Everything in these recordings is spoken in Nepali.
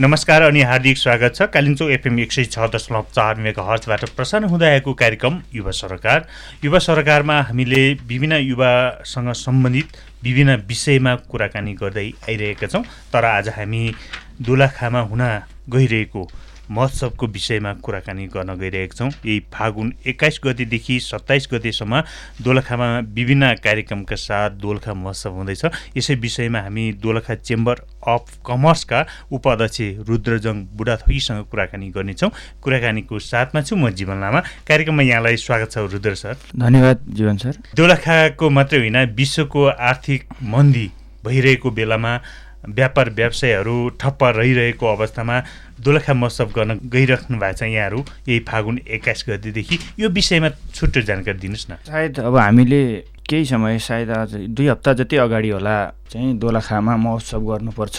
नमस्कार अनि हार्दिक स्वागत छ। कालिम्चोक एफएम एक सय छ दशमलव चार मेगा हर्चबाट प्रसारण हुँदै आएको कार्यक्रम युवा सरकार। युवा सरकारमा हामीले विभिन्न युवासँग सम्बन्धित विभिन्न विषयमा कुराकानी गर्दै आइरहेका छौँ तर आज हामी दोलाखामा हुन गइरहेको महोत्सवको विषयमा कुराकानी गर्न गइरहेका छौँ। यही फागुन एक्काइस गतेदेखि सत्ताइस गतेसम्म दोलखामा विभिन्न कार्यक्रमका साथ दोलखा महोत्सव हुँदैछ। यसै विषयमा हामी दोलखा चेम्बर अफ कमर्सका उपाध्यक्ष रुद्रजङ बुढाथोकीसँग कुराकानी गर्नेछौँ। कुराकानीको साथमा छु म जीवन लामा। कार्यक्रममा यहाँलाई स्वागत छ रुद्र सर। धन्यवाद जीवन सर। दोलखाको मात्रै होइन विश्वको आर्थिक मन्दी भइरहेको बेलामा व्यापार व्यवसायहरू ठप्प रहिरहेको अवस्थामा दोलखा महोत्सव गर्न गइराख्नु भएको छ यहाँहरू। यही फागुन एक्काइस गतिदेखि। यो विषयमा छुट्टो जानकारी दिनुहोस् न। सायद अब हामीले केही समय सायद आज दुई हप्ता जति अगाडि होला चाहिँ दोलखामा महोत्सव गर्नुपर्छ।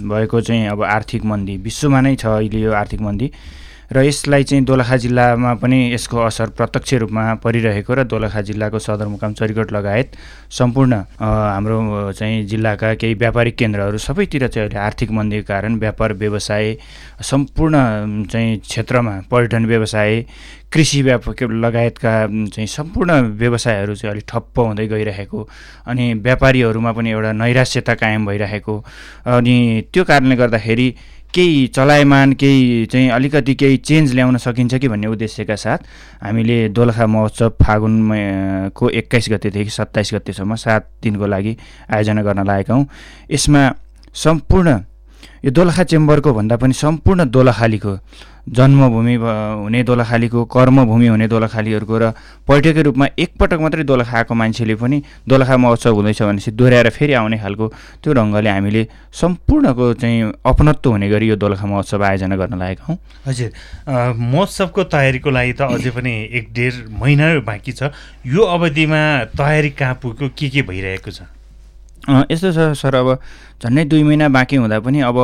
भएको चाहिँ अब आर्थिक मन्दी विश्वमा नै छ अहिले यो आर्थिक मन्दी। र यसलाई चाहिँ दोलखा जिल्लामा पनि यसको असर प्रत्यक्ष रूपमा परिरहेको र दोलखा जिल्लाको सदरमुकाम चरिकोट लगायत सम्पूर्ण हाम्रो चाहिँ जिल्लाका केही व्यापारिक केन्द्रहरू सबैतिर चाहिँ अहिले आर्थिक मन्दीको कारण व्यापार व्यवसाय सम्पूर्ण चाहिँ क्षेत्रमा पर्यटन व्यवसाय कृषि व्याप लगायतका चाहिँ सम्पूर्ण व्यवसायहरू चाहिँ अलिक ठप्प हुँदै गइरहेको अनि व्यापारीहरूमा पनि एउटा नैराश्यता कायम भइरहेको अनि त्यो कारणले गर्दाखेरि केही चलायमान केही चाहिँ अलिकति केही चेन्ज ल्याउन सकिन्छ कि भन्ने उद्देश्यका साथ हामीले दोलखा महोत्सव फागुन को एक्काइस गतेदेखि सत्ताइस गतेसम्म सात दिनको लागि आयोजना गर्न लागेका हौँ। यसमा सम्पूर्ण यो दोलखा चेम्बरको भन्दा पनि सम्पूर्ण दोलखालीको जन्मभूमि हुने दोलखालीको कर्मभूमि हुने दोलखालीहरूको र पर्यटकीय रूपमा एकपटक मात्रै दोलखा आएको मान्छेले पनि दोलखा महोत्सव हुँदैछ भनेपछि दोहोऱ्याएर फेरि आउने खालको त्यो ढङ्गले हामीले सम्पूर्णको चाहिँ अपनत्व हुने गरी यो दोलखा महोत्सव आयोजना गर्न लागेका हौँ। हजुर महोत्सवको तयारीको लागि त अझै पनि एक डेढ महिना बाँकी छ। यो अवधिमा तयारी कहाँ पुग्यो के के भइरहेको छ? यस्तो छ सर अब झन्डै दुई महिना बाँकी हुँदा पनि अब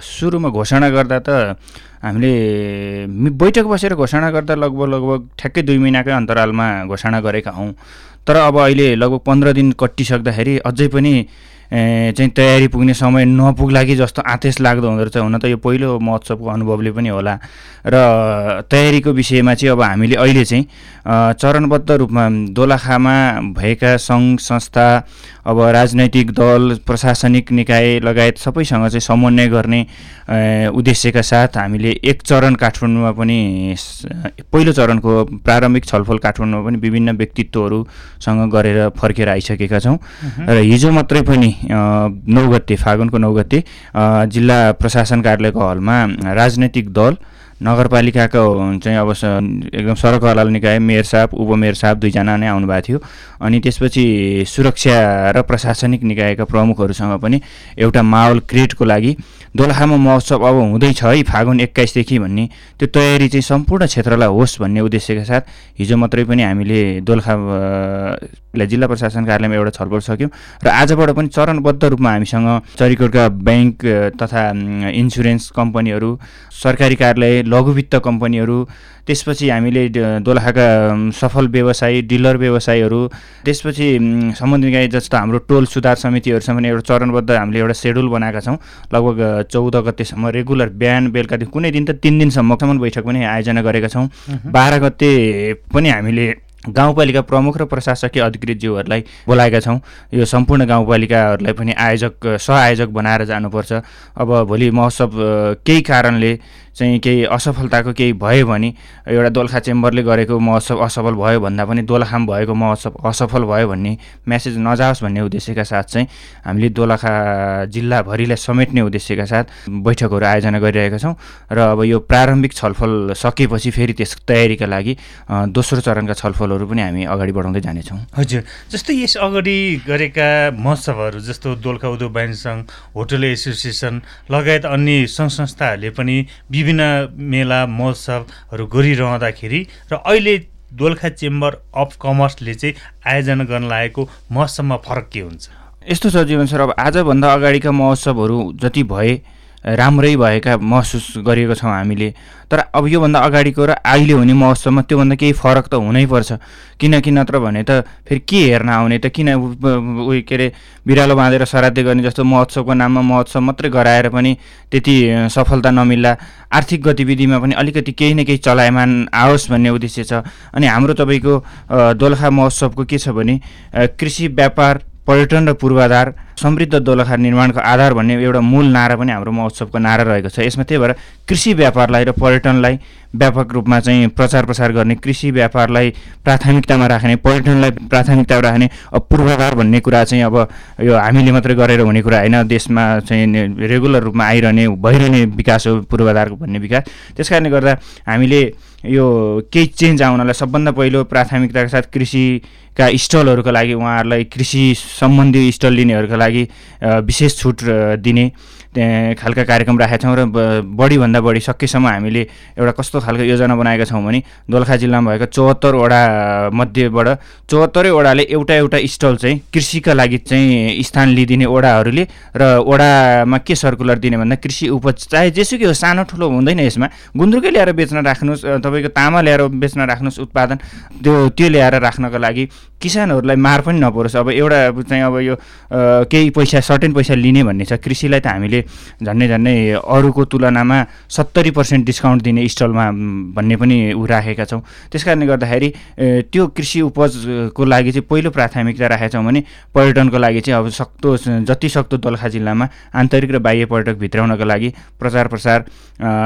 सुरुमा घोषणा गर्दा त हामीले बैठक बसेर घोषणा गर्दा लगभग लगभग ठ्याक्कै दुई महिनाकै अन्तरालमा घोषणा गरेका हौँ। तर अब अहिले लगभग पन्ध्र दिन कटिसक्दाखेरि अझै पनि चाहिँ तयारी पुग्ने समय नपुग्ला कि जस्तो आतेश लाग्दो हुँदो रहेछ। हुन त यो पहिलो महोत्सवको अनुभवले पनि होला। र तयारीको विषयमा चाहिँ अब हामीले अहिले चाहिँ चरणबद्ध रूपमा दोलाखामा भएका सङ्घ संस्था अब राजनैतिक दल प्रशासनिक निकाय लगायत सबैसँग चाहिँ समन्वय गर्ने उद्देश्यका साथ हामीले एक चरण काठमाडौँमा पनि पहिलो चरणको प्रारम्भिक छलफल काठमाडौँमा पनि विभिन्न व्यक्तित्वहरूसँग गरेर फर्केर आइसकेका छौँ। र हिजो मात्रै पनि नौ गते फागुनको नौ गते जिल्ला प्रशासन कार्यालयको हलमा राजनैतिक दल नगरपालिकाको चाहिँ अब एकदम सडक हलाल निकाय मेयर साहब उपमेयर साहब दुईजना नै आउनुभएको थियो। अनि त्यसपछि सुरक्षा र प्रशासनिक निकायका प्रमुखहरूसँग पनि एउटा माहौल क्रिएटको लागि दोलखामा महोत्सव अब हुँदैछ है फागुन एक्काइसदेखि भन्ने त्यो तयारी चाहिँ सम्पूर्ण क्षेत्रलाई होस् भन्ने उद्देश्यका साथ हिजो मात्रै पनि हामीले दोलखा जिल्ला प्रशासन कार्यालयमा एउटा छलफल सक्यौँ र आजबाट पनि चरणबद्ध रूपमा हामीसँग चरिकोटका ब्याङ्क तथा इन्सुरेन्स कम्पनीहरू सरकारी कार्यालय लघु वित्त कम्पनीहरू त्यसपछि हामीले दोलखाका सफल व्यवसायी डिलर व्यवसायीहरू त्यसपछि सम्बन्धित जस्तो हाम्रो टोल सुधार समितिहरूसँग पनि एउटा चरणबद्ध हामीले एउटा सेड्युल बनाएका छौँ। लगभग चौध गतेसम्म रेगुलर बिहान बेलुका कुनै दिन त तिन दिनसम्मसम्म बैठक पनि आयोजना गरेका छौँ। बाह्र गते पनि हामीले गाउँपालिका प्रमुख र प्रशासकीय अधिकृतज्यूहरूलाई बोलाएका छौँ। यो सम्पूर्ण गाउँपालिकाहरूलाई पनि आयोजक सहआयोजक बनाएर जानुपर्छ। अब भोलि महोत्सव केही कारणले चाहिँ केही असफलताको केही भयो भने एउटा दोलखा चेम्बरले गरेको महोत्सव असफल भयो भन्दा पनि दोलखाम भएको महोत्सव असफल भयो भन्ने म्यासेज नजाओस् भन्ने उद्देश्यका साथ चाहिँ हामीले दोलखा जिल्लाभरिलाई समेट्ने उद्देश्यका साथ बैठकहरू आयोजना गरिरहेका छौँ र अब यो प्रारम्भिक छलफल सकेपछि फेरि त्यस तयारीका लागि दोस्रो चरणका छलफलहरू पनि हामी अगाडि बढाउँदै जानेछौँ। हजुर जस्तै यस अगाडि गरेका महोत्सवहरू जस्तो दोलखा उद्योग वाणिज्य सङ्घ होटल एसोसिएसन लगायत अन्य सङ्घ संस्थाहरूले पनि विभिन्न मेला महोत्सवहरू गरिरहँदाखेरि र अहिले दोलखा चेम्बर अफ कमर्सले चाहिँ आयोजना गर्न लागेको महोत्सवमा फरक के हुन्छ? यस्तो छ जीवन सर अब आजभन्दा अगाडिका महोत्सवहरू जति भए राम्रै भएका महसुस गरेको छौँ हामीले। तर अब योभन्दा अगाडिको र अहिले हुने महोत्सवमा त्योभन्दा केही फरक त हुनैपर्छ किनकि नत्र भने त फेरि के हेर्न आउने त किन उयो के अरे बिरालो बाँधेर श्राद्ध गर्ने जस्तो महोत्सवको नाममा महोत्सव मात्रै गराएर पनि त्यति सफलता नमिल्ला। आर्थिक गतिविधिमा पनि अलिकति केही न केही चलायमान आओस् भन्ने उद्देश्य छ। अनि हाम्रो तपाईँको दोलखा महोत्सवको के छ भने कृषि व्यापार पर्यटन र पूर्वाधार समृद्ध दोलखा निर्माणको आधार भन्ने एउटा मूल नारा पनि हाम्रो महोत्सवको नारा रहेको छ। यसमा त्यही भएर कृषि व्यापारलाई र पर्यटनलाई व्यापक रूपमा चाहिँ प्रचार प्रसार गर्ने कृषि व्यापारलाई प्राथमिकतामा राख्ने पर्यटनलाई प्राथमिकता राख्ने अब पूर्वाधार भन्ने कुरा चाहिँ अब यो हामीले मात्रै गरेर हुने कुरा होइन। देशमा चाहिँ रेगुलर रूपमा आइरहने भइरहने विकास हो पूर्वाधारको भन्ने विकास। त्यस गर्दा हामीले यो केही चेन्ज आउनलाई सबभन्दा पहिलो प्राथमिकताका साथ कृषिका स्टलहरूका लागि उहाँहरूलाई कृषि सम्बन्धी स्टल लिनेहरूका लागि विशेष छुट दिने खालका कार्यक्रम राखेका छौँ र बढीभन्दा बढी सकेसम्म हामीले एउटा कस्तो खालको योजना बनाएका छौँ भने दोलखा जिल्लामा भएका चौहत्तरवटा मध्येबाट चौहत्तरै वडाले एउटा एउटा स्टल चाहिँ कृषिका लागि चाहिँ स्थान लिइदिने वडाहरूले र वडामा के सर्कुलर दिने भन्दा कृषि उपज चाहे जेसुकै हो सानो ठुलो हुँदैन यसमा। गुन्द्रुकै ल्याएर बेच्न राख्नुहोस् तपाईँको तामा ल्याएर बेच्न राख्नुहोस् उत्पादन त्यो त्यो ल्याएर राख्नको लागि किसानहरूलाई मार पनि नपरोस्। अब एउटा चाहिँ अब यो केही पैसा सर्टेन पैसा लिने भन्ने छ कृषिलाई त हामीले झन्डै झन्डै अरूको तुलनामा सत्तरी पर्सेन्ट डिस्काउन्ट दिने स्टलमा भन्ने पनि ऊ राखेका छौँ। त्यस कारणले गर्दाखेरि त्यो कृषि उपजको लागि चाहिँ पहिलो प्राथमिकता राखेका छौँ भने पर्यटनको लागि चाहिँ अब सक्दो जति सक्दो दोलखा जिल्लामा आन्तरिक र बाह्य पर्यटक भित्राउनको लागि प्रचार प्रसार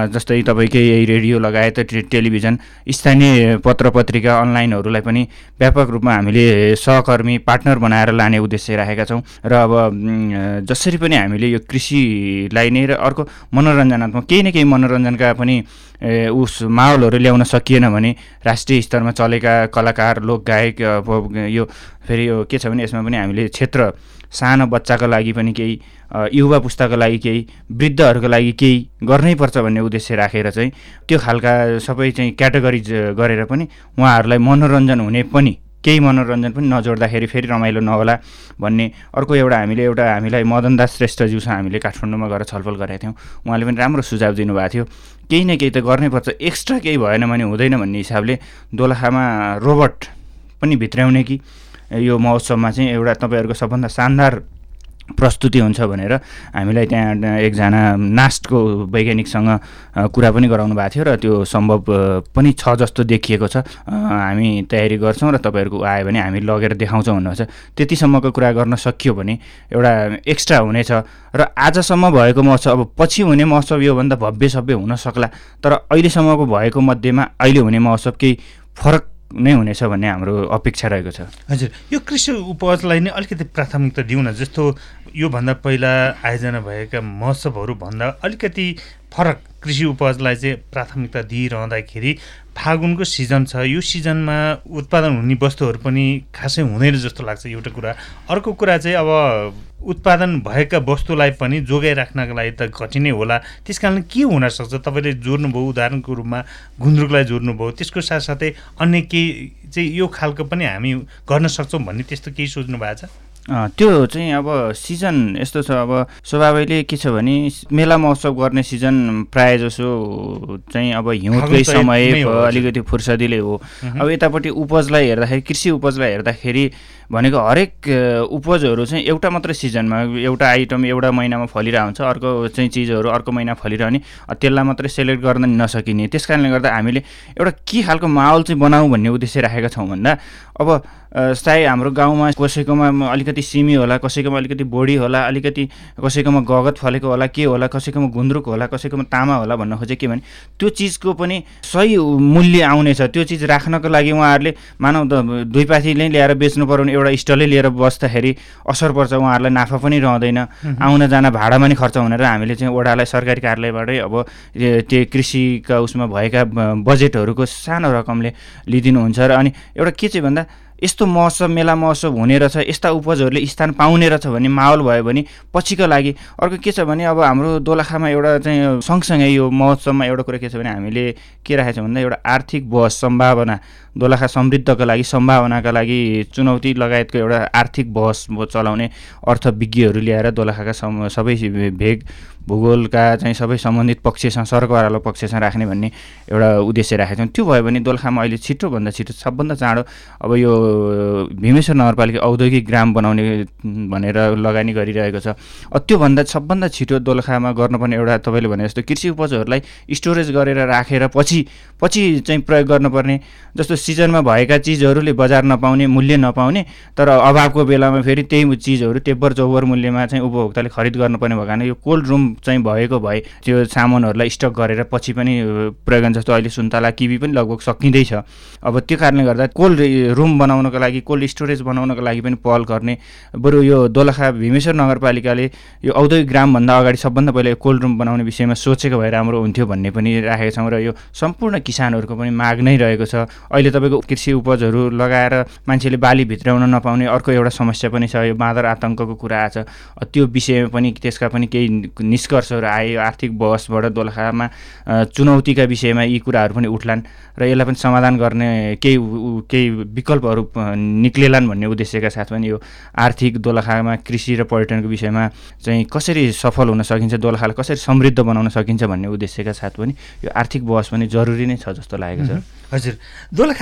जस्तै तपाईँकै रेडियो लगायत टेलिभिजन स्थानीय पत्र पत्रिका अनलाइनहरूलाई पनि व्यापक रूपमा हामीले सहकर्मी पार्टनर बनाएर लाने उद्देश्य राखेका छौँ र अब जसरी पनि हामीले यो कृषि लाई नै र अर्को मनोरञ्जनात्मक केही न केही मनोरञ्जनका पनि उस माहौलहरू ल्याउन सकिएन भने राष्ट्रिय स्तरमा चलेका कलाकार लोकगायक यो फेरि यो के छ भने यसमा पनि हामीले क्षेत्र सानो बच्चाको लागि पनि केही युवा पुस्ताको लागि केही वृद्धहरूको लागि केही गर्नैपर्छ भन्ने उद्देश्य राखेर चाहिँ त्यो खालका सबै चाहिँ क्याटेगोरिज गरेर पनि उहाँहरूलाई मनोरञ्जन हुने पनि केही मनोरञ्जन पनि नजोड्दाखेरि फेरि रमाइलो नहोला भन्ने अर्को एउटा हामीले एउटा हामीलाई मदनदास श्रेष्ठज्यूसँग हामीले काठमाडौँमा गएर छलफल गरेका थियौँ। उहाँले पनि राम्रो सुझाव दिनुभएको थियो। केही न केही त गर्नैपर्छ एक्स्ट्रा केही भएन भने हुँदैन भन्ने हिसाबले दोलखामा रोबोट पनि भित्राउने कि यो महोत्सवमा चाहिँ एउटा तपाईँहरूको सबभन्दा शानदार प्रस्तुति हुन्छ भनेर हामीलाई त्यहाँ एकजना नास्टको वैज्ञानिकसँग कुरा पनि गराउनु भएको थियो र त्यो सम्भव पनि छ जस्तो देखिएको छ। हामी तयारी गर्छौँ र तपाईँहरूको आयो भने हामी लगेर देखाउँछौँ भन्नुहुन्छ। त्यतिसम्मको कुरा गर्न सकियो भने एउटा एक्स्ट्रा हुनेछ। र आजसम्म भएको महोत्सव अब पछि हुने महोत्सव योभन्दा भव्य सभ्य हुन सक्ला। तर अहिलेसम्मको भएको मध्येमा अहिले हुने महोत्सव केही फरक नै हुनेछ भन्ने हाम्रो अपेक्षा रहेको छ। हजुर यो कृषि उपजलाई नै अलिकति प्राथमिकता दिउँ न जस्तो योभन्दा पहिला आयोजना भएका महोत्सवहरूभन्दा अलिकति फरक कृषि उपजलाई चाहिँ प्राथमिकता दिइरहँदाखेरि फागुनको सिजन छ यो सिजनमा उत्पादन हुने वस्तुहरू पनि खासै हुँदैन जस्तो लाग्छ एउटा कुरा। अर्को कुरा चाहिँ अब उत्पादन भएका वस्तुलाई पनि जोगाइराख्नको लागि त घटिनै होला। त्यस कारण के हुनसक्छ तपाईँले जोड्नुभयो उदाहरणको रूपमा गुन्द्रुकलाई जोड्नुभयो त्यसको साथसाथै अन्य केही चाहिँ यो खालको पनि हामी गर्न सक्छौँ भन्ने त्यस्तो केही सोच्नु भएको छ? त्यो चाहिँ अब सिजन यस्तो छ अब स्वभावैले के छ भने मेला महोत्सव गर्ने सिजन प्रायः जसो चाहिँ अब हिउँकै समय अलिकति फुर्सदिले हो। अब यतापट्टि उपजलाई हेर्दाखेरि कृषि उपजलाई हेर्दाखेरि भनेको हरेक उपजहरू चाहिँ एउटा मात्रै सिजनमा एउटा आइटम एउटा महिनामा फलिरहेको हुन्छ अर्को चाहिँ चिजहरू अर्को महिना फलिरहने त्यसलाई मात्रै सेलेक्ट गर्न नसकिने। त्यस कारणले गर्दा हामीले एउटा के खालको माहौल चाहिँ बनाऊँ भन्ने उद्देश्य राखेका छौँ भन्दा अब चाहे हाम्रो गाउँमा कसैकोमा अलिकति सिमी होला कसैकोमा अलिकति बोडी होला अलिकति कसैकोमा गगत फलेको होला के होला कसैकोमा गुन्द्रुक होला कसैकोमा तामा होला भन्न खोजेँ के भने त्यो चिजको पनि सही मूल्य आउनेछ। त्यो चिज राख्नको लागि उहाँहरूले मानौ त दुई पाथी नै ल्याएर बेच्नु भने एउटा स्टलै लिएर बस्दाखेरि असर पर्छ उहाँहरूलाई नाफा पनि रहँदैन। आउन जान भाडामा नि खर्च हुनेर हामीले चाहिँ वडालाई सरकारी कार्यालयबाटै अब त्यो कृषिका उसमा भएका बजेटहरूको सानो रकमले लिइदिनुहुन्छ र अनि एउटा के चाहिँ भन्दा यस्तो महोत्सव मेला महोत्सव हुने रहेछ यस्ता उपजहरूले स्थान पाउने रहेछ भन्ने माहौल भयो भने पछिको लागि अर्को के छ भने अब हाम्रो दोलखामा एउटा चाहिँ सँगसँगै यो महोत्सवमा एउटा कुरा के छ भने हामीले के राखेको छ भन्दा एउटा आर्थिक बहस सम्भावना दोलखा समृद्धको लागि सम्भावनाका लागि चुनौती लगायतको एउटा आर्थिक बहस चलाउने अर्थविज्ञहरू ल्याएर दोलखाका सबै भेग भूगोलका चाहिँ सबै सम्बन्धित पक्षसँग सरकारवाला पक्षसँग राख्ने भन्ने एउटा उद्देश्य राखेका छौँ त्यो भयो भने दोलखामा अहिले छिटोभन्दा छिटो सबभन्दा चाँडो अब यो भीमेश्वर नगरपालिका औद्योगिक ग्राम बनाउने भनेर लगानी गरिरहेको छ। त्योभन्दा सबभन्दा छिटो दोलखामा गर्नुपर्ने एउटा तपाईँले भने जस्तो कृषि उपजहरूलाई स्टोरेज गरेर राखेर पछि पछि चाहिँ प्रयोग गर्नुपर्ने जस्तो सिजनमा भएका चिजहरूले बजार नपाउने मूल्य नपाउने तर अभावको बेलामा फेरि त्यही चिजहरू तेब्बर चौबर मूल्यमा चाहिँ उपभोक्ताले खरिद गर्नुपर्ने भएको कारण यो कोल्ड रुम चाहिँ भएको भए त्यो सामानहरूलाई स्टक गरेर पछि पनि प्रयोग जस्तो अहिले सुन्तला किबी पनि लगभग सकिँदैछ। अब त्यो कारणले गर्दा कोल्ड रुम बनाउनको लागि कोल्ड स्टोरेज बनाउनको लागि पनि पहल गर्ने बरु यो दोलखा भीमेश्वर नगरपालिकाले यो औद्योगिक ग्रामभन्दा अगाडि सबभन्दा पहिला यो कोल्ड रुम बनाउने विषयमा सोचेको भए राम्रो हुन्थ्यो भन्ने पनि राखेका छौँ र यो सम्पूर्ण किसानहरूको पनि माग नै रहेको छ। अहिले तपाईँको कृषि उपजहरू लगाएर मान्छेले बाली भित्राउन नपाउने अर्को एउटा समस्या पनि छ यो बाँदर आतङ्कको कुरा आछ त्यो विषयमा पनि त्यसका पनि केही निष्कर्षहरू आयो। आर्थिक बहसबाट दोलखामा चुनौतीका विषयमा यी कुराहरू पनि उठ्लान् र यसलाई पनि समाधान गर्ने केही केही विकल्पहरू निक्लेलान् भन्ने उद्देश्यका साथ पनि यो आर्थिक दोलखामा कृषि र पर्यटनको विषयमा चाहिँ कसरी सफल हुन सकिन्छ दोलखालाई कसरी समृद्ध बनाउन सकिन्छ भन्ने उद्देश्यका साथ पनि यो आर्थिक बहस पनि जरुरी नै छ जस्तो लागेको छ। हजुर।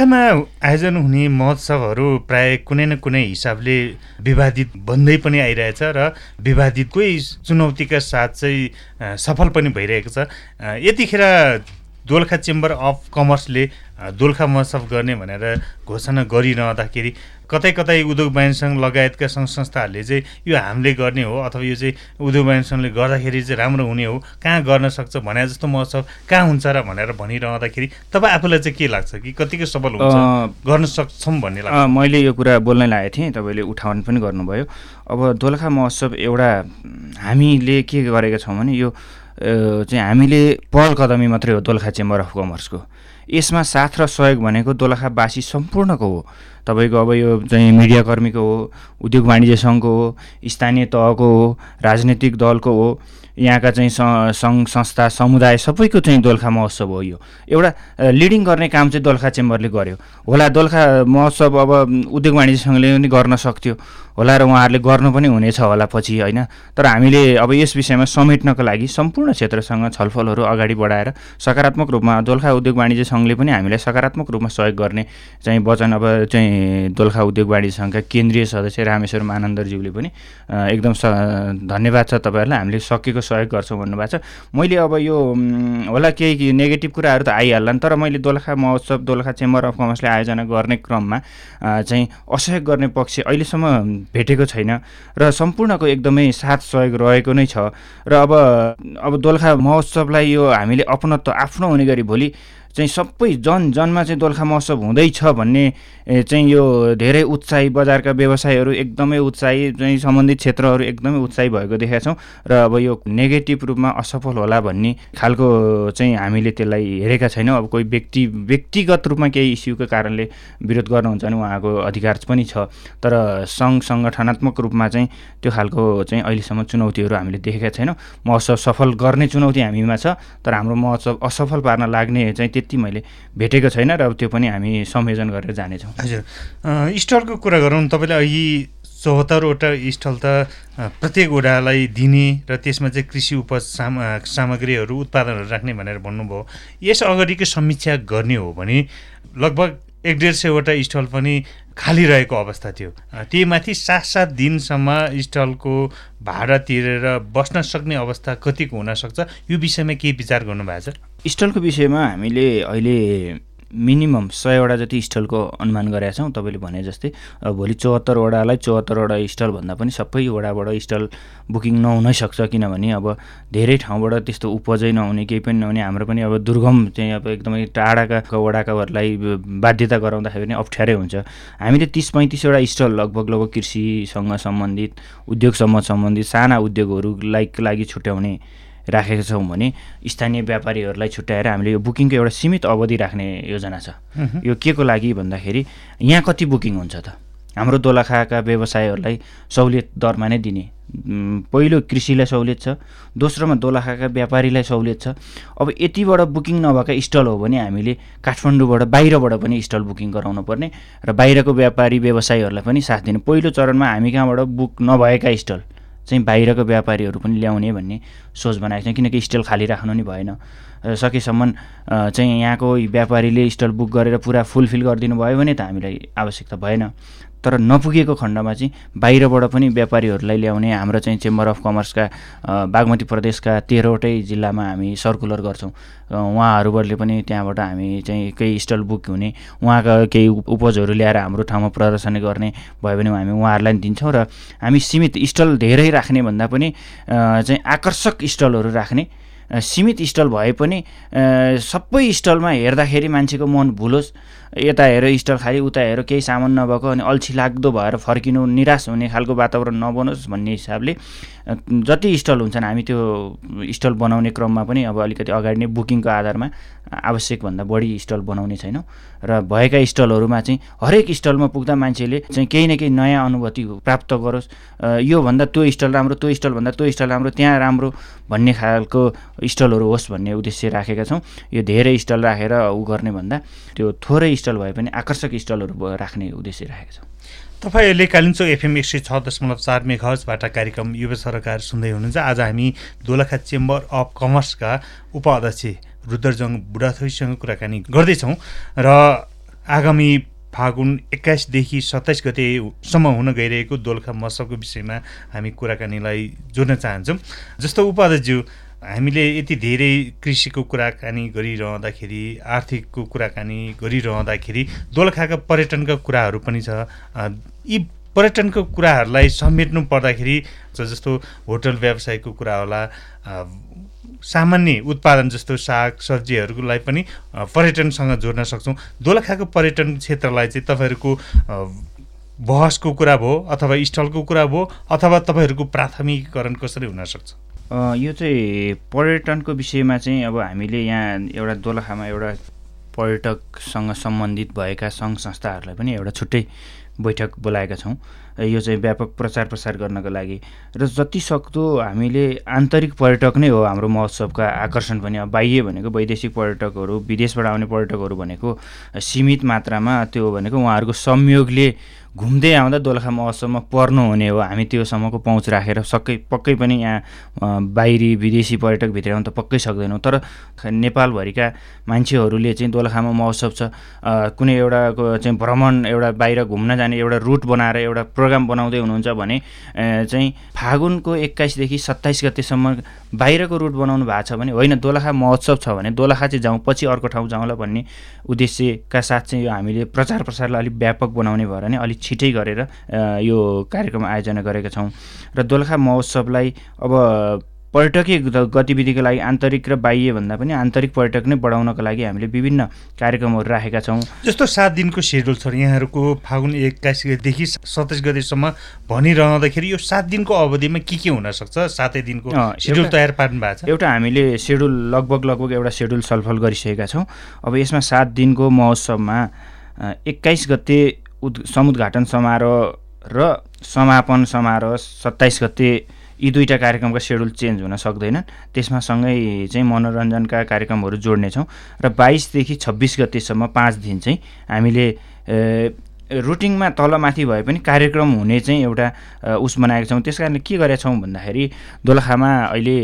दोलखामा आयोजन हुने महोत्सवहरू प्राय कुनै न कुनै हिसाबले विवादित बन्दै पनि आइरहेछ र विवादितकै चुनौतीका साथ चाहिँ सफल पनि भइरहेको छ। यतिखेर दोलखा चेम्बर अफ कमर्सले दोलखा महोत्सव गर्ने भनेर घोषणा गरिरहँदाखेरि कतै कतै उद्योग सङ्घ लगायतका सङ्घ संस्थाहरूले चाहिँ यो हामीले गर्ने हो अथवा यो चाहिँ उद्योग सङ्घले गर्दाखेरि चाहिँ राम्रो हुने हो कहाँ गर्न सक्छ भने जस्तो महोत्सव कहाँ हुन्छ र भनेर भनिरहँदाखेरि तपाईँ आफूलाई चाहिँ के लाग्छ? कि कतिको सफल हुन्छ? गर्न सक्छौँ भन्ने लाग्छ। मैले यो कुरा बोल्नै लागेको थिएँ तपाईँले उठाउन पनि गर्नुभयो। अब दोलखा महोत्सव एउटा हामीले के गरेका छौँ भने यो चाहिँ हामीले पहल कदमी मात्रै हो दोलखा चेम्बर अफ कमर्सको। यसमा साथ र सहयोग भनेको दोलखावासी सम्पूर्णको हो। तपाईँको अब यो चाहिँ मिडियाकर्मीको हो उद्योग वाणिज्य सङ्घको हो स्थानीय तहको हो राजनैतिक दलको हो यहाँका चाहिँ सङ्घ संस्था समुदाय सबैको चाहिँ दोलखा महोत्सव हो यो। एउटा लिडिङ गर्ने काम चाहिँ दोलखा चेम्बरले गर्यो। होला दोलखा महोत्सव अब उद्योग वाणिज्य सङ्घले पनि गर्न सक्थ्यो। होला र उहाँहरूले गर्नु पनि हुनेछ होला पछि होइन? तर हामीले अब यस विषयमा समेट्नको लागि सम्पूर्ण क्षेत्रसँग छलफलहरू अगाडि बढाएर सकारात्मक रूपमा दोलखा उद्योग वाणिज्य सङ्घले पनि हामीलाई सकारात्मक रूपमा सहयोग गर्ने चाहिँ वचन अब चाहिँ दोलखा उद्योग वाणिज्य सङ्घका केन्द्रीय सदस्य रामेश्वर मानन्दरज्यूले पनि एकदम स धन्यवाद छ तपाईँहरूलाई। हामीले सकेको सहयोग गर्छौँ भन्नुभएको छ। मैले अब यो होला केही नेगेटिभ कुराहरू त आइहाल्ला तर मैले दोलखा महोत्सव दोलखा चेम्बर अफ कमर्सले आयोजना गर्ने क्रममा चाहिँ असहयोग गर्ने पक्ष अहिलेसम्म भेटेको छैन र सम्पूर्णको एकदमै साथ सहयोग रहेको नै छ। र अब अब दोलखा महोत्सवलाई यो हामीले अपनत्व आफ्नो हुने गरी भोलि चाहिँ सबै जन जनमा चाहिँ दोलखा महोत्सव हुँदैछ भन्ने चाहिँ यो धेरै उत्साही बजारका व्यवसायहरू एकदमै उत्साही चाहिँ सम्बन्धित क्षेत्रहरू एकदमै उत्साही भएको देखेका छौँ र अब यो नेगेटिभ रूपमा असफल होला भन्ने खालको चाहिँ हामीले त्यसलाई हेरेका छैनौँ। अब कोही व्यक्ति व्यक्तिगत रूपमा केही इस्युको कारणले विरोध गर्नुहुन्छ भने उहाँको अधिकार पनि छ। तर सङ्घ सङ्गठनात्मक रूपमा चाहिँ त्यो खालको चाहिँ अहिलेसम्म चुनौतीहरू हामीले देखेका छैनौँ। महोत्सव सफल गर्ने चुनौती हामीमा छ तर हाम्रो महोत्सव असफल पार्न लाग्ने चाहिँ त्यति मैले भेटेको छैन र त्यो पनि हामी संयोजन गरेर जानेछौँ। हजुर। स्टलको कुरा गरौँ तपाईँले अघि चौहत्तरवटा स्टल त प्रत्येक वडालाई दिने र त्यसमा चाहिँ कृषि उपज साम सामग्रीहरू उत्पादनहरू राख्ने भनेर भन्नुभयो। यस अगाडिको समीक्षा गर्ने हो भने लगभग एक डेढ सयवटा स्टल पनि खाली रहेको अवस्था थियो। त्यही माथि सात सात दिनसम्म स्टलको भाडा तिरेर बस्न सक्ने अवस्था कतिको हुनसक्छ यो विषयमा केही विचार गर्नुभएको छ स्टलको विषयमा हामीले अहिले मिनिमम सयवटा जति स्टलको अनुमान गरेका छौँ तपाईँले भने जस्तै भोलि चौहत्तरवटालाई चौहत्तरवटा स्टल भन्दा पनि सबै वडाबाट स्टल बुकिङ नहुनै सक्छ किनभने अब धेरै ठाउँबाट त्यस्तो उपजै नहुने केही पनि नहुने हाम्रो पनि अब दुर्गम चाहिँ अब एकदमै टाढाका वडाकाहरूलाई बाध्यता गराउँदाखेरि पनि अप्ठ्यारै हुन्छ। हामीले तिस पैँतिसवटा स्टल लगभग लगभग कृषिसँग सम्बन्धित उद्योगसँग सम्बन्धित साना उद्योगहरूलाई लागि छुट्याउने राखेका छौँ भने स्थानीय व्यापारीहरूलाई छुट्याएर हामीले यो बुकिङको एउटा सीमित अवधि राख्ने योजना छ। यो के को लागि भन्दाखेरि यहाँ कति बुकिङ हुन्छ त? हाम्रो दोलखाका व्यवसायहरूलाई सहुलियत दरमा नै दिने। पहिलो कृषिलाई सहुलियत छ दोस्रोमा दोलखाका व्यापारीलाई सहुलियत छ। अब यतिबाट बुकिङ नभएका स्टल हो भने हामीले काठमाडौँबाट बाहिरबाट पनि स्टल बुकिङ गराउनु पर्ने र बाहिरको व्यापारी व्यवसायीहरूलाई पनि साथ दिने। पहिलो चरणमा हामी कहाँबाट बुक नभएका स्टल? चाहिँ बाहिरको व्यापारीहरू पनि ल्याउने भन्ने सोच बनाएको छ किनकि स्टल खाली राख्नु नि भएन। सकेसम्म चाहिँ यहाँको व्यापारीले स्टल बुक गरेर पुरा फुलफिल गरिदिनु भयो भने त हामीलाई आवश्यकता भएन। तर नपुगेको खण्डमा चाहिँ बाहिरबाट पनि व्यापारीहरूलाई ल्याउने हाम्रो चाहिँ चेम्बर अफ कमर्सका बागमती प्रदेशका तेह्रवटै जिल्लामा हामी सर्कुलर गर्छौँ। उहाँहरूबाटले पनि त्यहाँबाट हामी चाहिँ केही स्टल बुक हुने उहाँका केही उपजहरू ल्याएर हाम्रो ठाउँमा प्रदर्शन गर्ने भयो भने हामी उहाँहरूलाई दिन्छौँ र हामी सीमित स्टल धेरै राख्ने भन्दा पनि चाहिँ आकर्षक स्टलहरू राख्ने सीमित स्टल भए पनि सबै स्टलमा हेर्दाखेरि मान्छेको मन भुलोस् यता हेर स्टल खालि उता हेर केही सामान नभएको अनि अल्छी लाग्दो भएर फर्किनु निराश हुने खालको वातावरण नबनोस् भन्ने हिसाबले जति स्टल हुन्छन् हामी त्यो स्टल बनाउने क्रममा पनि अब अलिकति अगाडि नै बुकिङको आधारमा आवश्यकभन्दा बढी स्टल बनाउने छैनौँ। र भएका स्टलहरूमा चाहिँ हरेक स्टलमा पुग्दा मान्छेले चाहिँ केही न केही नयाँ अनुभूति प्राप्त गरोस्। योभन्दा त्यो स्टल राम्रो त्यो स्टलभन्दा त्यो स्टल राम्रो त्यहाँ राम्रो भन्ने खालको स्टलहरू होस् भन्ने उद्देश्य राखेका छौँ। यो धेरै स्टल राखेर उ गर्ने भन्दा त्यो थोरै स्टल भए पनि आकर्षक स्टलहरू राख्ने उद्देश्य राखेका छौँ। तपाईँहरूले कालिम्चोक एफएम एक सय छ दशमलव चार मेघाजबाट कार्यक्रम युवा सरकार सुन्दै हुनुहुन्छ। आज हामी दोलखा चेम्बर अफ कमर्सका उपाध्यक्ष रुद्रजङ बुढाथोइसँग कुराकानी गर्दैछौँ र आगामी फागुन एक्काइसदेखि सत्ताइस गतेसम्म हुन गइरहेको दोलखा महोत्सवको विषयमा हामी कुराकानीलाई जोड्न चाहन्छौँ। जस्तो उपाध्यक्षज्यू हामीले यति धेरै कृषिको कुराकानी गरिरहँदाखेरि आर्थिकको कुराकानी गरिरहँदाखेरि दोलखाका पर्यटनका कुराहरू पनि छ। यी पर्यटनको कुराहरूलाई समेट्नु पर्दाखेरि जस्तो होटल व्यवसायको कुरा होला सामान्य उत्पादन जस्तो साग सब्जीहरूलाई पनि पर्यटनसँग जोड्न सक्छौँ। दोलखाको पर्यटन क्षेत्रलाई चाहिँ तपाईँहरूको बहसको कुरा भयो अथवा स्थलको कुरा भयो अथवा तपाईँहरूको प्राथमिकरण कसरी हुनसक्छ यो चाहिँ पर्यटनको विषयमा चाहिँ अब हामीले यहाँ एउटा दोलखामा एउटा पर्यटकसँग सम्बन्धित भएका सङ्घ संस्थाहरूलाई पनि एउटा छुट्टै बैठक बोलाएका छौँ। यो चाहिँ व्यापक प्रचार प्रसार गर्नको लागि। र जति सक्दो हामीले आन्तरिक पर्यटक नै हो हाम्रो महोत्सवका आकर्षण पनि। अब बाह्य भनेको वैदेशिक पर्यटकहरू विदेशबाट आउने पर्यटकहरू भनेको सीमित मात्रामा त्यो भनेको उहाँहरूको संयोगले घुम्दै आउँदा दोलखा महोत्सवमा पर्नुहुने हो। हामी त्योसम्मको पहुँच राखेर सकै पक्कै पनि यहाँ बाहिरी विदेशी पर्यटक भित्र त पक्कै सक्दैनौँ। तर नेपालभरिका मान्छेहरूले चाहिँ दोलखामा महोत्सव छ। कुनै एउटा चाहिँ भ्रमण एउटा बाहिर घुम्न जाने एउटा रुट बनाएर एउटा प्रोग्राम बनाउँदै हुनुहुन्छ भने चाहिँ फागुनको एक्काइसदेखि सत्ताइस गतेसम्म बाहिरको रुट बनाउनु भएको छ भने होइन दोलखा महोत्सव छ भने दोलखा चाहिँ जाउँ पछि अर्को ठाउँ जाउँला भन्ने उद्देश्यका साथ चाहिँ यो हामीले प्रचार प्रसारलाई अलिक व्यापक बनाउने भएर नै अलिक छिटै गरेर यो कार्यक्रम आयोजना गरेका छौँ। र दोलखा महोत्सवलाई अब पर्यटकीय गतिविधिको लागि आन्तरिक र बाह्य भन्दा पनि आन्तरिक पर्यटक नै बढाउनको लागि हामीले विभिन्न कार्यक्रमहरू राखेका छौँ। जस्तो सात दिनको सेड्युल छ यहाँहरूको फागुन एक्काइस गतिदेखि सत्ताइस गतिसम्म भनिरहँदाखेरि यो सात दिनको अवधिमा के के हुनसक्छ? सातै दिनको सेड्युल तयार पार्नु भएको छ? एउटा हामीले सेड्युल लगभग लगभग एउटा सेड्युल छलफल गरिसकेका छौँ। अब यसमा सात दिनको महोत्सवमा एक्काइस गते उद् समुद्घाटन समारोह र समापन समारोह सत्ताइस गते यी दुईवटा कार्यक्रमका सेड्युल चेन्ज हुन सक्दैनन्। त्यसमा सँगै चाहिँ मनोरञ्जनका कार्यक्रमहरू जोड्नेछौँ र बाइसदेखि छब्बिस गतेसम्म पाँच दिन चाहिँ हामीले रुटिङमा तलमाथि भए पनि कार्यक्रम हुने चाहिँ एउटा उस बनाएका छौँ। त्यस कारणले के गरेका छौँ भन्दाखेरि दोलखामा अहिले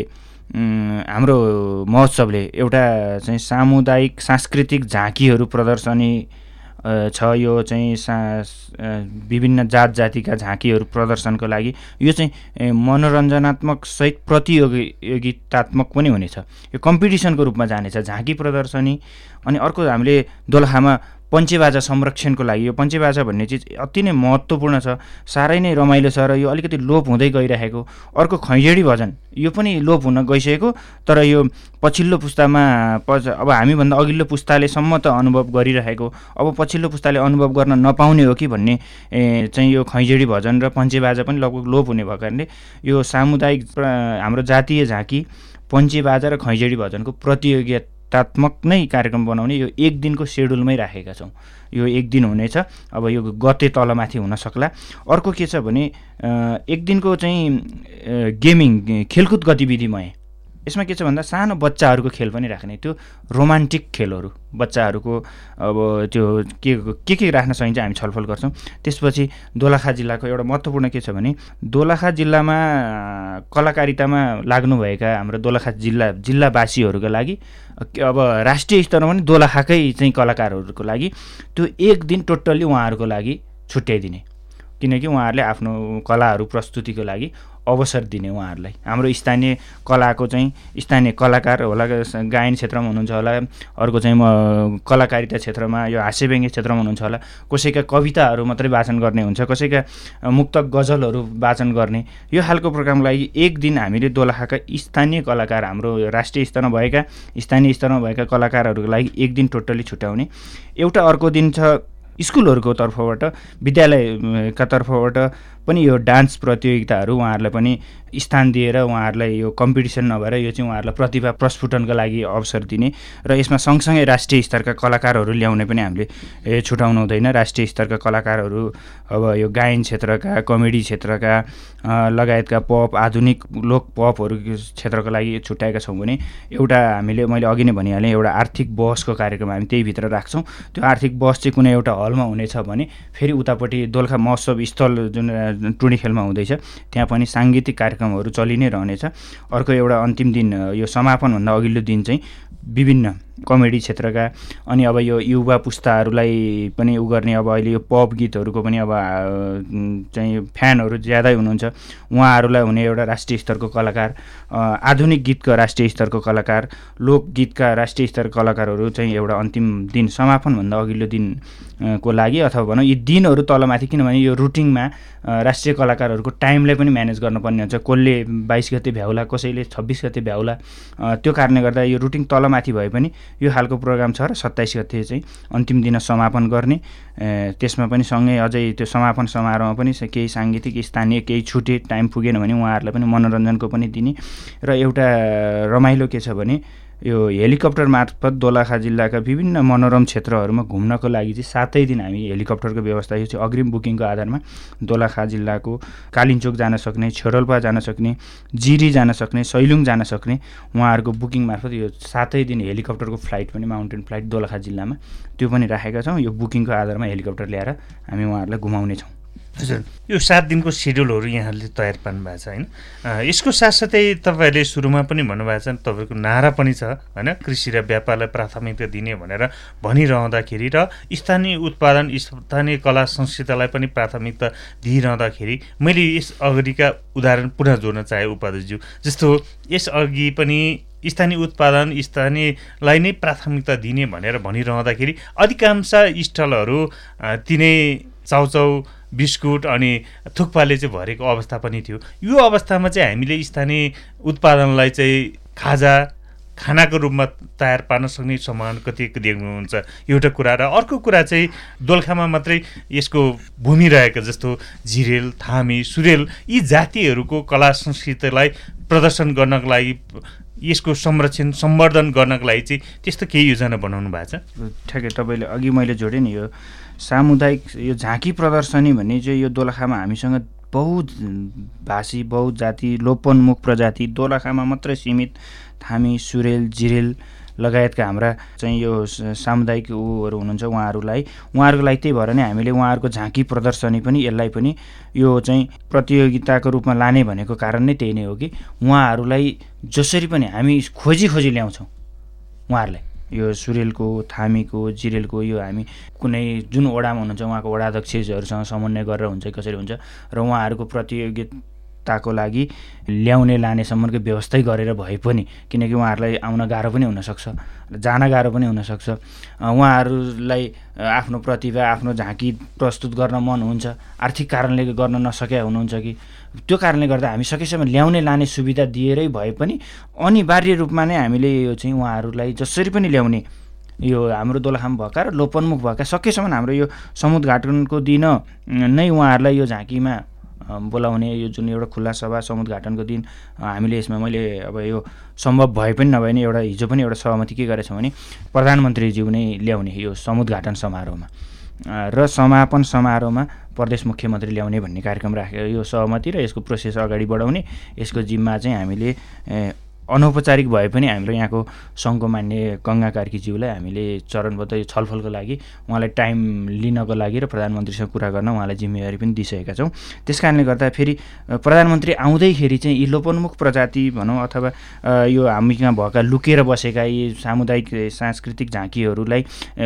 हाम्रो महोत्सवले एउटा चाहिँ सामुदायिक सांस्कृतिक झाँकीहरू प्रदर्शनी छ यो चाहिँ सा विभिन्न जात जातिका झाँकीहरू प्रदर्शनको लागि। यो चाहिँ मनोरञ्जनात्मक सहित प्रतियोगितात्मक पनि हुनेछ। यो कम्पिटिसनको रूपमा जानेछ। झाँकी प्रदर्शनी अनि अर्को हामीले दोलखामा पञ्चेबाजा संरक्षणको लागि। यो पञ्चेबाजा भन्ने चिज अति नै महत्त्वपूर्ण छ। साह्रै नै रमाइलो छ र यो अलिकति लोप हुँदै गइरहेको। अर्को खैजेडी भजन। यो पनि लोप हुन गइसकेको। तर यो पछिल्लो पुस्तामा पछि अब हामीभन्दा अघिल्लो पुस्ताले सम्म त अनुभव गरिरहेको। अब पछिल्लो पुस्ताले अनुभव गर्न नपाउने हो कि भन्ने चाहिँ यो खैजेडी भजन र पञ्चेबाजा पनि लगभग लोप हुने भएको कारणले यो सामुदायिक हाम्रो जातीय झाँकी पञ्चे बाजा र खैजडी भजनको प्रतियोगितात्मक नै कार्यक्रम बनाउने यो एक दिनको सेड्युलमै राखेका छौँ। यो एक दिन हुनेछ अब यो गते तलमाथि हुन सक्ला। अर्को के छ भने एक दिनको चाहिँ गेमिङ खेलकुद गतिविधिमय यसमा के छ भन्दा सानो बच्चाहरूको खेल पनि राख्ने त्यो रोमान्टिक खेलहरू। बच्चाहरूको अब त्यो के के के राख्न सकिन्छ हामी छलफल गर्छौँ। त्यसपछि दोलखा जिल्लाको एउटा महत्त्वपूर्ण के छ भने दोलखा जिल्लामा कलाकारितामा लाग्नुभएका हाम्रो दोलखा जिल्ला जिल्लावासीहरूको लागि अब राष्ट्रिय स्तरमा पनि दोलखाकै चाहिँ कलाकारहरूको लागि त्यो एक दिन टोटल्ली उहाँहरूको लागि छुट्याइदिने। किनकि उहाँहरूले आफ्नो कलाहरू प्रस्तुतिको लागि अवसर दिने उहाँहरूलाई। हाम्रो स्थानीय कलाको चाहिँ स्थानीय कलाकार होला गायन क्षेत्रमा हुनुहुन्छ होला अर्को चाहिँ म कलाकारिता क्षेत्रमा यो हास्यव्यङ्ग्य क्षेत्रमा हुनुहुन्छ होला कसैका कविताहरू मात्रै वाचन गर्ने हुन्छ कसैका मुक्त गजलहरू वाचन गर्ने। यो खालको प्रोग्रामको लागि एक दिन हामीले दोलखाका स्थानीय कलाकार हाम्रो राष्ट्रिय स्तरमा भएका स्थानीय स्तरमा भएका कलाकारहरूको लागि एक दिन टोटल्ली छुट्याउने। एउटा अर्को दिन छ स्कुलहरूको तर्फबाट विद्यालयका तर्फबाट पनि यो डान्स प्रतियोगिताहरू उहाँहरूलाई पनि स्थान दिएर उहाँहरूलाई यो कम्पिटिसन नभएर यो चाहिँ उहाँहरूलाई प्रतिभा प्रस्फुटनको लागि अवसर दिने र यसमा सँगसँगै राष्ट्रिय स्तरका कलाकारहरू ल्याउने पनि हामीले छुटाउनु हुँदैन। राष्ट्रिय स्तरका कलाकारहरू अब यो गायन क्षेत्रका कमेडी क्षेत्रका लगायतका पप आधुनिक लोक पपहरू क्षेत्रको लागि छुट्याएका छौँ भने एउटा हामीले मैले अघि नै भनिहालेँ एउटा आर्थिक बहसको कार्यक्रम हामी त्यही भित्र राख्छौँ। त्यो आर्थिक बहस चाहिँ कुनै एउटा हलमा हुनेछ भने फेरि उतापट्टि दोलखा महोत्सव स्थल जुन टुणी खेलमा हुँदैछ त्यहाँ पनि साङ्गीतिक कार्यक्रमहरू चलि नै रहनेछ। अर्को एउटा अन्तिम दिन यो समापनभन्दा अघिल्लो दिन चाहिँ विभिन्न कमेडी क्षेत्रका अनि अब यो युवा पुस्ताहरूलाई पनि उ गर्ने अब अहिले यो पप गीतहरूको पनि अब चाहिँ फ्यानहरू ज्यादै हुनुहुन्छ। उहाँहरूलाई हुने एउटा राष्ट्रिय स्तरको कलाकार आधुनिक गीतका राष्ट्रिय स्तरको कलाकार लोकगीतका राष्ट्रिय स्तरको कलाकारहरू चाहिँ एउटा अन्तिम दिन समापनभन्दा अघिल्लो दिन को लागि अथवा भनौँ यी दिनहरू तलमाथि किनभने यो रुटिङमा राष्ट्रिय कलाकारहरूको टाइमलाई पनि म्यानेज गर्नुपर्ने हुन्छ। कसले बाइस गते भ्याउला कसैले छब्बिस गते भ्याउला त्यो कारणले गर्दा यो रुटिङ तलमाथि भए पनि यो खालको प्रोग्राम छ र सत्ताइस गते चाहिँ अन्तिम दिन समापन गर्ने। त्यसमा पनि सँगै अझै त्यो समापन समारोहमा पनि केही साङ्गीतिक स्थानीय केही छुटे टाइम पुगेन भने उहाँहरूलाई पनि मनोरञ्जनको पनि दिने। र एउटा रमाइलो के छ भने यो हेलिकप्टर मार्फत दोलखा जिल्लाका विभिन्न मनोरम क्षेत्रहरूमा घुम्नको लागि चाहिँ सातै दिन हामी हेलिकप्टरको व्यवस्था यो चाहिँ अग्रिम बुकिङको आधारमा दोलखा जिल्लाको कालिन्चोक जान सक्ने छेडोल्पा जान सक्ने जिरी जान सक्ने सैलुङ जान सक्ने उहाँहरूको बुकिङ मार्फत यो सातै दिन हेलिकप्टरको फ्लाइट पनि माउन्टेन फ्लाइट दोलखा जिल्लामा त्यो पनि राखेका छौँ। यो बुकिङको आधारमा हेलिकप्टर ल्याएर हामी उहाँहरूलाई घुमाउनेछौँ हजुर। यो सात दिनको सेड्युलहरू यहाँले तयार पार्नु भएको छ होइन? यसको साथसाथै तपाईँहरूले सुरुमा पनि भन्नुभएको छ तपाईँको नारा पनि छ होइन? कृषि र व्यापारलाई प्राथमिकता दिने भनेर भनिरहँदाखेरि र स्थानीय उत्पादन स्थानीय कला संस्कृतिलाई पनि प्राथमिकता दिइरहँदाखेरि मैले यस अगाडिका उदाहरण पुनः जोड्न चाहे उपाध्यक्षज्यू जस्तो यसअघि पनि स्थानीय उत्पादन स्थानीयलाई नै प्राथमिकता दिने भनेर भनिरहँदाखेरि अधिकांश स्टलहरू तिनै चाउचाउ बिस्कुट अनि थुक्पाले चाहिँ भरेको अवस्था पनि थियो। यो अवस्थामा चाहिँ हामीले स्थानीय उत्पादनलाई चाहिँ खाजा खानाको रूपमा तयार पार्न सक्ने सम्मान कति देख्नुहुन्छ। एउटा कुरा र अर्को कुरा चाहिँ दोलखामा मात्रै यसको भूमि रहेको जस्तो झिरेल थामी सुरेल यी जातिहरूको कला संस्कृतिलाई प्रदर्शन गर्नको लागि यसको संरक्षण सम्वर्धन गर्नको लागि चाहिँ त्यस्तो केही योजना बनाउनु भएको छ? ठ्याक्कै तपाईँले अघि मैले जोडेँ नि यो सामुदायिक यो झाँकी प्रदर्शनी भन्ने चाहिँ यो दोलखामा हामीसँग बहुत भाषी बहुत जाति लोपन्मुख प्रजाति दोलखामा मात्रै सीमित थामी सुरेल जिरेल लगायतका हाम्रा चाहिँ यो सामुदायिक ऊहरू हुनुहुन्छ उहाँहरूलाई उहाँहरूको लागि त्यही भएर नै हामीले उहाँहरूको झाँकी प्रदर्शनी पनि यसलाई पनि यो चाहिँ प्रतियोगिताको रूपमा लाने भनेको कारण नै त्यही नै हो कि उहाँहरूलाई जसरी पनि हामी खोजी खोजी ल्याउँछौँ उहाँहरूलाई। यो सुरेलको थामीको जिरेलको यो हामी कुनै जुन ओडामा हुनुहुन्छ उहाँको वडा अध्यक्षहरूसँग समन्वय गरेर हुन्छ कसरी हुन्छ र उहाँहरूको प्रतियोगिताको लागि ल्याउने लानेसम्मको व्यवस्थै गरेर भए पनि किनकि उहाँहरूलाई आउन गाह्रो पनि हुनसक्छ जान गाह्रो पनि हुनसक्छ। उहाँहरूलाई आफ्नो प्रतिभा आफ्नो झाँकी प्रस्तुत गर्न मन हुन्छ। आर्थिक कारणले गर्न नसके हुनुहुन्छ कि? त्यो कारणले गर्दा हामी सकेसम्म ल्याउने लाने सुविधा दिएरै भए पनि अनिवार्य रूपमा नै हामीले यो चाहिँ उहाँहरूलाई जसरी पनि ल्याउने यो हाम्रो दोलखाम भएका र लोपन्मुख भएका सकेसम्म हाम्रो यो समुद्र घाटनको दिन नै उहाँहरूलाई यो झाँकीमा बोलाउने यो जुन एउटा खुल्ला सभा समुद्घाटनको दिन हामीले यसमा मैले अब यो सम्भव भए पनि नभए नि एउटा हिजो पनि एउटा सहमति के गरेछौँ भने प्रधानमन्त्रीज्यू नै ल्याउने यो समुद्घाटन समारोहमा। र समापन समारोहमा प्रदेश मुख्यमन्त्री ल्याउने भन्ने कार्यक्रम राखेको यो सहमति र यसको प्रोसेस अगाडि बढाउने यसको जिम्मा चाहिँ हामीले अनौपचारिक भए पनि हाम्रो यहाँको सङ्घको मान्य गङ्गा कार्कीज्यूलाई हामीले चरणबद्ध यो छलफलको लागि उहाँलाई टाइम लिनको लागि र प्रधानमन्त्रीसँग कुरा गर्न उहाँलाई जिम्मेवारी पनि दिइसकेका छौँ। त्यस कारणले गर्दा फेरि प्रधानमन्त्री आउँदैखेरि चाहिँ यी लोपोन्मुख प्रजाति भनौँ अथवा यो हामी कहाँ भएका लुकेर बसेका यी सामुदायिक सांस्कृतिक झाँकीहरूलाई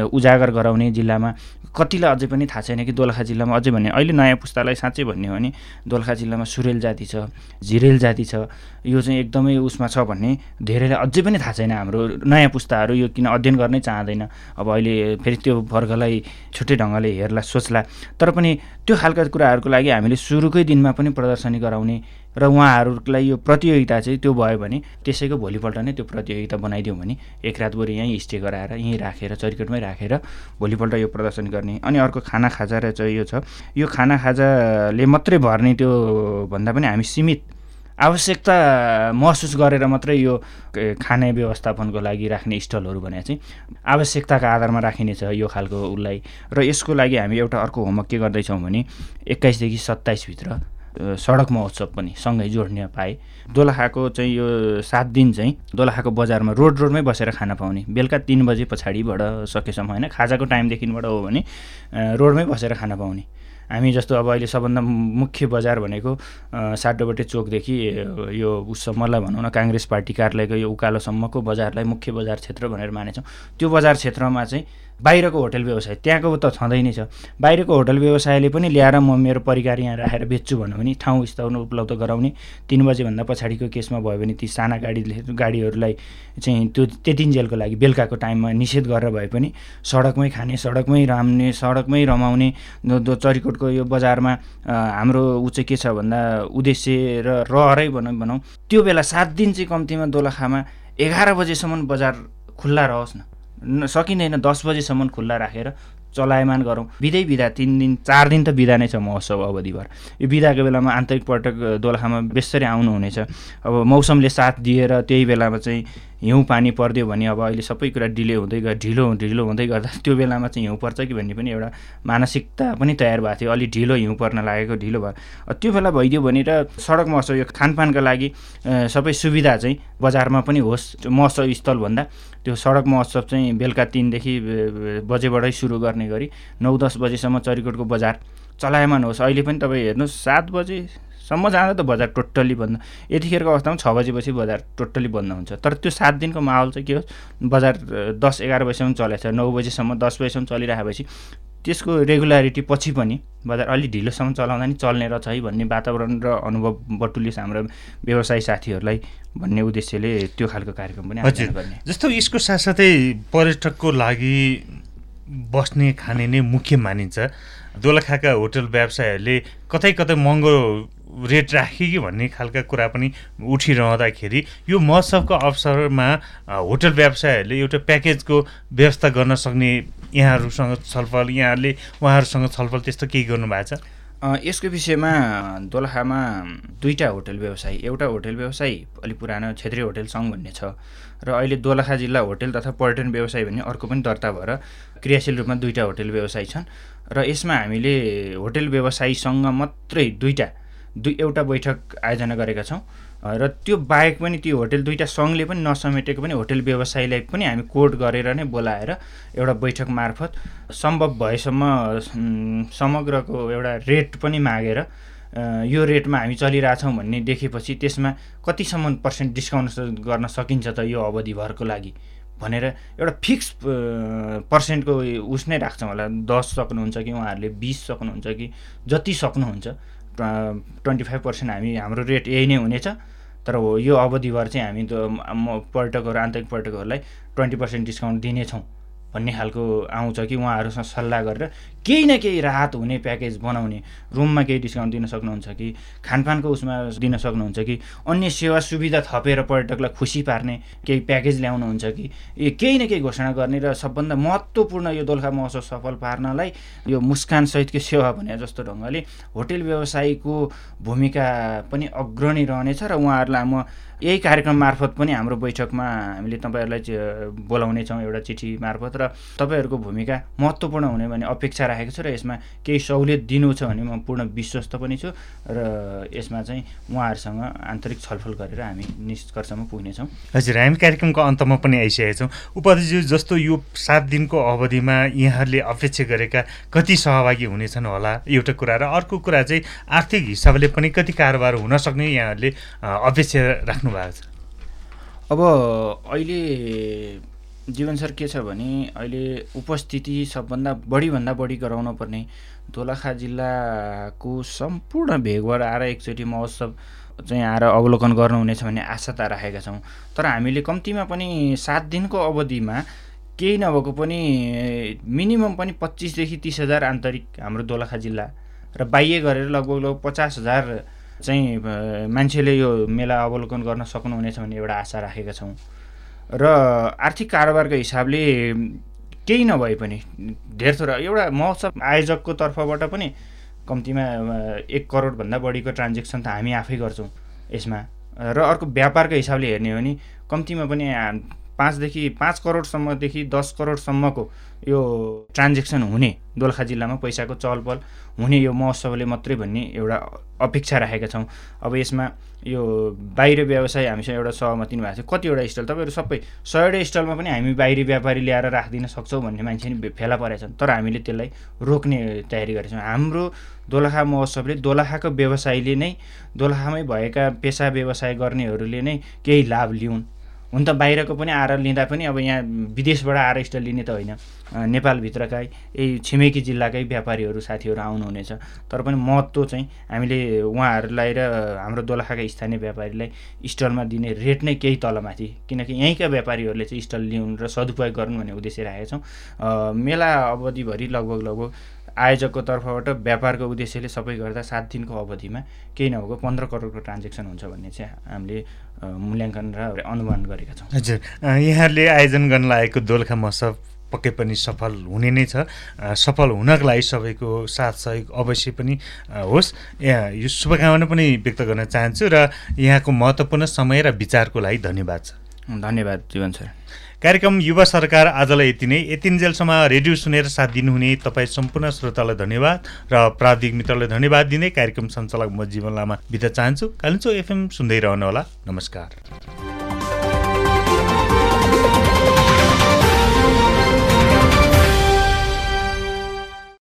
उजागर गराउने जिल्लामा कतिलाई अझै पनि थाहा छैन कि दोलखा जिल्लामा अझै भन्ने। अहिले नयाँ पुस्तालाई साँच्चै भन्ने हो भने दोलखा जिल्लामा सुरेल जाति छ झिरेल जाति छ। यो चाहिँ एकदमै उसमा छ भन्ने धेरैलाई अझै पनि थाहा छैन हाम्रो नयाँ पुस्ताहरू। यो किन अध्ययन गर्नै चाहँदैन। अब अहिले फेरि त्यो वर्गलाई छुट्टै ढङ्गले हेर्ला सोच्ला। तर पनि त्यो खालका कुराहरूको लागि हामीले सुरुकै दिनमा पनि प्रदर्शनी गराउने र उहाँहरूलाई यो प्रतियोगिता चाहिँ त्यो भयो भने त्यसैको भोलिपल्ट नै त्यो प्रतियोगिता बनाइदिउँ भने एक रातभरि यहीँ स्टे गराएर यहीँ राखेर चरिकटमै राखेर भोलिपल्ट यो प्रदर्शन गर्ने। अनि अर्को खाना खाजा र चाहिँ यो छ यो खाना खाजाले मात्रै भर्ने त्यो भन्दा पनि हामी सीमित आवश्यकता महसुस गरेर मात्रै यो खाने व्यवस्थापनको लागि राख्ने स्टलहरू भने चाहिँ आवश्यकताका आधारमा राखिनेछ यो खालको उसलाई। र यसको लागि हामी एउटा अर्को होमवर्क के गर्दैछौँ भने एक्काइसदेखि सत्ताइसभित्र सडक महोत्सव पनि सँगै जोड्न पाए। दोलखाको चाहिँ यो सात दिन चाहिँ दोलखाको बजारमा रोड रोडमै बसेर खान पाउने। बेलुका तिन बजे पछाडिबाट सकेसम्म होइन खाजाको टाइमदेखिबाट हो भने रोडमै बसेर खान पाउने। हामी जस्तो अब अहिले सबभन्दा मुख्य बजार भनेको साटोबटे चोकदेखि यो उससम्मलाई भनौँ न काङ्ग्रेस पार्टी कार्यालयको यो उकालोसम्मको बजारलाई मुख्य बजार क्षेत्र भनेर मानेछौँ। त्यो बजार क्षेत्रमा चाहिँ बाहिरको होटल व्यवसाय त्यहाँको त छँदै नै छ। बाहिरको होटल व्यवसायले पनि ल्याएर म मेरो परिकार यहाँ राखेर बेच्छु भन्यो भने ठाउँ स्थान उपलब्ध गराउने तिन बजीभन्दा पछाडिको केसमा भयो भने ती साना गाडीले गाडीहरूलाई चाहिँ त्यो त्यतिन्जेलको लागि बेलुकाको टाइममा निषेध गरेर भए पनि सडकमै खाने सडकमै राम्ने सडकमै रमाउने चरिकोटको यो बजारमा हाम्रो ऊ चाहिँ के छ भन्दा उद्देश्य र रहरै भनौँ भनौँ। त्यो बेला सात दिन चाहिँ कम्तीमा दोलखामा एघार बजेसम्म बजार खुल्ला रहोस् न। सकिँदैन दस बजीसम्म खुल्ला राखेर चलायमान गरौँ। बिदै बिदा तिन दिन चार दिन त बिदा नै छ महोत्सव अवधिभर। यो बिदाको बेलामा आन्तरिक पर्यटक दोलखामा बेसरी आउनुहुनेछ। अब मौसमले साथ दिएर त्यही बेलामा चाहिँ हिउँ पानी परिदियो भने अब अहिले सबै कुरा डिले हुँदै गयो ढिलो ढिलो हुँदै गर्दा त्यो बेलामा चाहिँ हिउँ पर्छ कि भन्ने पनि एउटा मानसिकता पनि तयार भएको थियो। अलि ढिलो हिउँ पर्न लागेको ढिलो भयो। त्यो बेला भइदियो भने र सडक महोत्सव यो खानपानका लागि सबै सुविधा चाहिँ बजारमा पनि होस् महोत्सव स्थलभन्दा त्यो सडक महोत्सव चाहिँ बेलुका तिनदेखि बजेबाटै सुरु गर्ने गरी नौ दस बजीसम्म चरिकोटको बजार चलायमान होस्। अहिले पनि तपाईँ हेर्नुहोस् सात बजे सम्म जाँदा त बजार टोटल्ली बन्द। यतिखेरको अवस्थामा छ बजेपछि बजार टोटल्ली बन्द हुन्छ। तर त्यो सात दिनको माहौल चाहिँ के हो? बजार दस एघार बजीसम्म चलेको छ। नौ बजीसम्म दस बजीसम्म चलिरहेपछि त्यसको रेगुलारिटी पछि पनि बजार अलिक ढिलोसम्म चलाउँदा नि चल्ने रहेछ है भन्ने वातावरण र अनुभव बटुलिस हाम्रो व्यवसायी साथीहरूलाई भन्ने उद्देश्यले त्यो खालको कार्यक्रम पनि गर्ने। जस्तो यसको साथसाथै पर्यटकको लागि बस्ने खाने नै मुख्य मानिन्छ। दोलखाका होटल व्यवसायहरूले कतै कतै महँगो रेट राखे कि भन्ने खालका कुरा पनि उठिरहँदाखेरि यो महोत्सवको अवसरमा होटल व्यवसायहरूले एउटा प्याकेजको व्यवस्था गर्न सक्ने यहाँहरूसँग छलफल यहाँहरूले उहाँहरूसँग छलफल त्यस्तो केही गर्नुभएको छ? यसको विषयमा दोलखामा दुईवटा होटल व्यवसायी एउटा होटल व्यवसायी अलिक पुरानो क्षेत्रीय होटल सङ्घ भन्ने छ। र अहिले दोलखा जिल्ला होटल तथा पर्यटन व्यवसाय भन्ने अर्को पनि दर्ता भएर क्रियाशील रूपमा दुईवटा होटल व्यवसायी छन्। र यसमा हामीले होटल व्यवसायीसँग मात्रै दुईवटा दुई एउटा बैठक आयोजना गरेका छौँ। र त्यो बाहेक पनि त्यो होटल दुईवटा सङ्घले पनि नसमेटेको पनि होटल व्यवसायीलाई पनि हामी कोड गरेर नै बोलाएर एउटा बैठक मार्फत सम्भव भएसम्म समग्रको एउटा रेट पनि मागेर यो रेटमा हामी चलिरहेछौँ भन्ने देखेपछि त्यसमा कतिसम्म पर्सेन्ट डिस्काउन्ट गर्न सकिन्छ त यो अवधिभरको लागि भनेर एउटा फिक्स पर्सेन्टको उस नै राख्छौँ होला। दस सक्नुहुन्छ कि उहाँहरूले बिस सक्नुहुन्छ कि जति सक्नुहुन्छ। ट्वेन्टी फाइभ पर्सेन्ट हामी हाम्रो रेट यही नै हुनेछ। तर हो यो अवधिभर चाहिँ हामी त पर्यटकहरू आन्तरिक पर्यटकहरूलाई ट्वेन्टी पर्सेन्ट डिस्काउन्ट दिनेछौँ भन्ने खालको आउँछ कि उहाँहरूसँग सल्लाह गरेर केही न केही राहत हुने प्याकेज बनाउने रुममा केही डिस्काउन्ट दिन सक्नुहुन्छ कि? खानपानको उसमा दिन सक्नुहुन्छ कि? अन्य सेवा सुविधा थपेर पर्यटकलाई खुसी पार्ने केही प्याकेज ल्याउनुहुन्छ कि? केही न केही घोषणा गर्ने र सबभन्दा महत्त्वपूर्ण यो दोलखा महोत्सव सफल पार्नलाई यो मुस्कानसहितको सेवा भने जस्तो ढङ्गले होटेल व्यवसायीको भूमिका पनि अग्रणी रहनेछ र उहाँहरूलाई म यही कार्यक्रम मार्फत पनि हाम्रो बैठकमा हामीले तपाईँहरूलाई बोलाउने छौँ एउटा चिठी मार्फत र तपाईँहरूको भूमिका महत्त्वपूर्ण हुने भन्ने अपेक्षा राखेको छु र यसमा केही सहुलियत दिनु छ भने म पूर्ण विश्वस्त पनि छु र यसमा चाहिँ उहाँहरूसँग आन्तरिक छलफल गरेर हामी निष्कर्षमा पुग्नेछौँ। हजुर हामी कार्यक्रमको अन्तमा पनि आइसकेका छौँ उपाध्यक्ष जस्तो यो सात दिनको अवधिमा यहाँहरूले अपेक्षा गरेका कति सहभागी हुनेछन् होला एउटा कुरा र अर्को कुरा चाहिँ आर्थिक हिसाबले पनि कति कारोबार हुन सक्ने यहाँहरूले अपेक्षा राख्नु भएको छ? अब अहिले जीवन सर के छ भने अहिले उपस्थिति सबभन्दा बढीभन्दा बढी गराउन पर्ने दोलखा जिल्लाको सम्पूर्ण भेगबाट आएर एकचोटि महोत्सव चाहिँ आएर अवलोकन गर्नुहुनेछ भन्ने आशा त राखेका छौँ। तर हामीले कम्तीमा पनि सात दिनको अवधिमा केही नभएको पनि मिनिमम पनि पच्चिसदेखि तिस हजार आन्तरिक हाम्रो दोलखा जिल्ला र बाह्य गरेर लगभग लगभग पचास हजार चाहिँ मान्छेले यो मेला अवलोकन गर्न सक्नुहुनेछ भन्ने एउटा आशा राखेका छौँ। र आर्थिक कारोबारको हिसाबले केही नभए पनि धेर थोर एउटा महोत्सव आयोजकको तर्फबाट पनि कम्तीमा एक करोडभन्दा बढीको ट्रान्जेक्सन त हामी आफै गर्छौँ यसमा। र अर्को व्यापारको हिसाबले हेर्ने हो भने कम्तीमा पनि पाँचदेखि पाँच करोडसम्मदेखि दस करोडसम्मको यो ट्रान्जेक्सन हुने दोलखा जिल्लामा पैसाको चहलपहल हुने यो महोत्सवले मात्रै भन्ने एउटा अपेक्षा राखेका छौँ। अब यसमा यो बाहिर व्यवसाय हामीसँग एउटा सहमति भएको छ। कतिवटा स्टल तपाईँहरू सबै सयवटा स्टलमा पनि हामी बाहिरी व्यापारी ल्याएर राखिदिन सक्छौँ भन्ने मान्छे नि फेला परेका छन्। तर हामीले त्यसलाई रोक्ने तयारी गरेका छौँ। हाम्रो दोलखा महोत्सवले दोलखाको व्यवसायीले नै दोलखामै भएका पेसा व्यवसाय गर्नेहरूले नै केही लाभ लिउन्। हुन त बाहिरको पनि आएर लिँदा पनि अब यहाँ विदेशबाट आएर स्टल लिने त होइन। नेपालभित्रकै यही छिमेकी जिल्लाकै व्यापारीहरू साथीहरू आउनुहुनेछ। तर पनि महत्त्व चाहिँ हामीले उहाँहरूलाई र हाम्रो दोलखाका स्थानीय व्यापारीलाई स्टलमा दिने रेट नै केही तलमाथि। किनकि यहीँका व्यापारीहरूले चाहिँ स्टल लिउन् र सदुपयोग गरून् भन्ने उद्देश्य राखेका छौँ। मेला अवधिभरि लगभग लगभग आयोजकको तर्फबाट व्यापारको उद्देश्यले सबै गर्दा सात दिनको अवधिमा केही नभएको पन्ध्र करोडको ट्रान्जेक्सन हुन्छ भन्ने चाहिँ हामीले मूल्याङ्कन र अनुमान गरेका छौँ। हजुर यहाँहरूले आयोजन गर्न लागेको दोलखा महोत्सव पक्कै पनि सफल हुने नै छ। सफल हुनको लागि सबैको साथ सहयोग अवश्य पनि होस्। यहाँ यो शुभकामना पनि व्यक्त गर्न चाहन्छु र यहाँको महत्त्वपूर्ण समय र विचारको लागि धन्यवाद छ। धन्यवाद जीवन सर। कार्यक्रम युवा सरकार आजलाई यति नै। यतिन्जेलसम्म रेडियो सुनेर साथ दिनुहुने तपाईँ सम्पूर्ण श्रोतालाई धन्यवाद र प्राविधिक मित्रलाई धन्यवाद दिने कार्यक्रम सञ्चालक म जीवन लामा बिता चाहन्छु। कालिम्चो एफएम सुन्दै रहनुहोला। नमस्कार।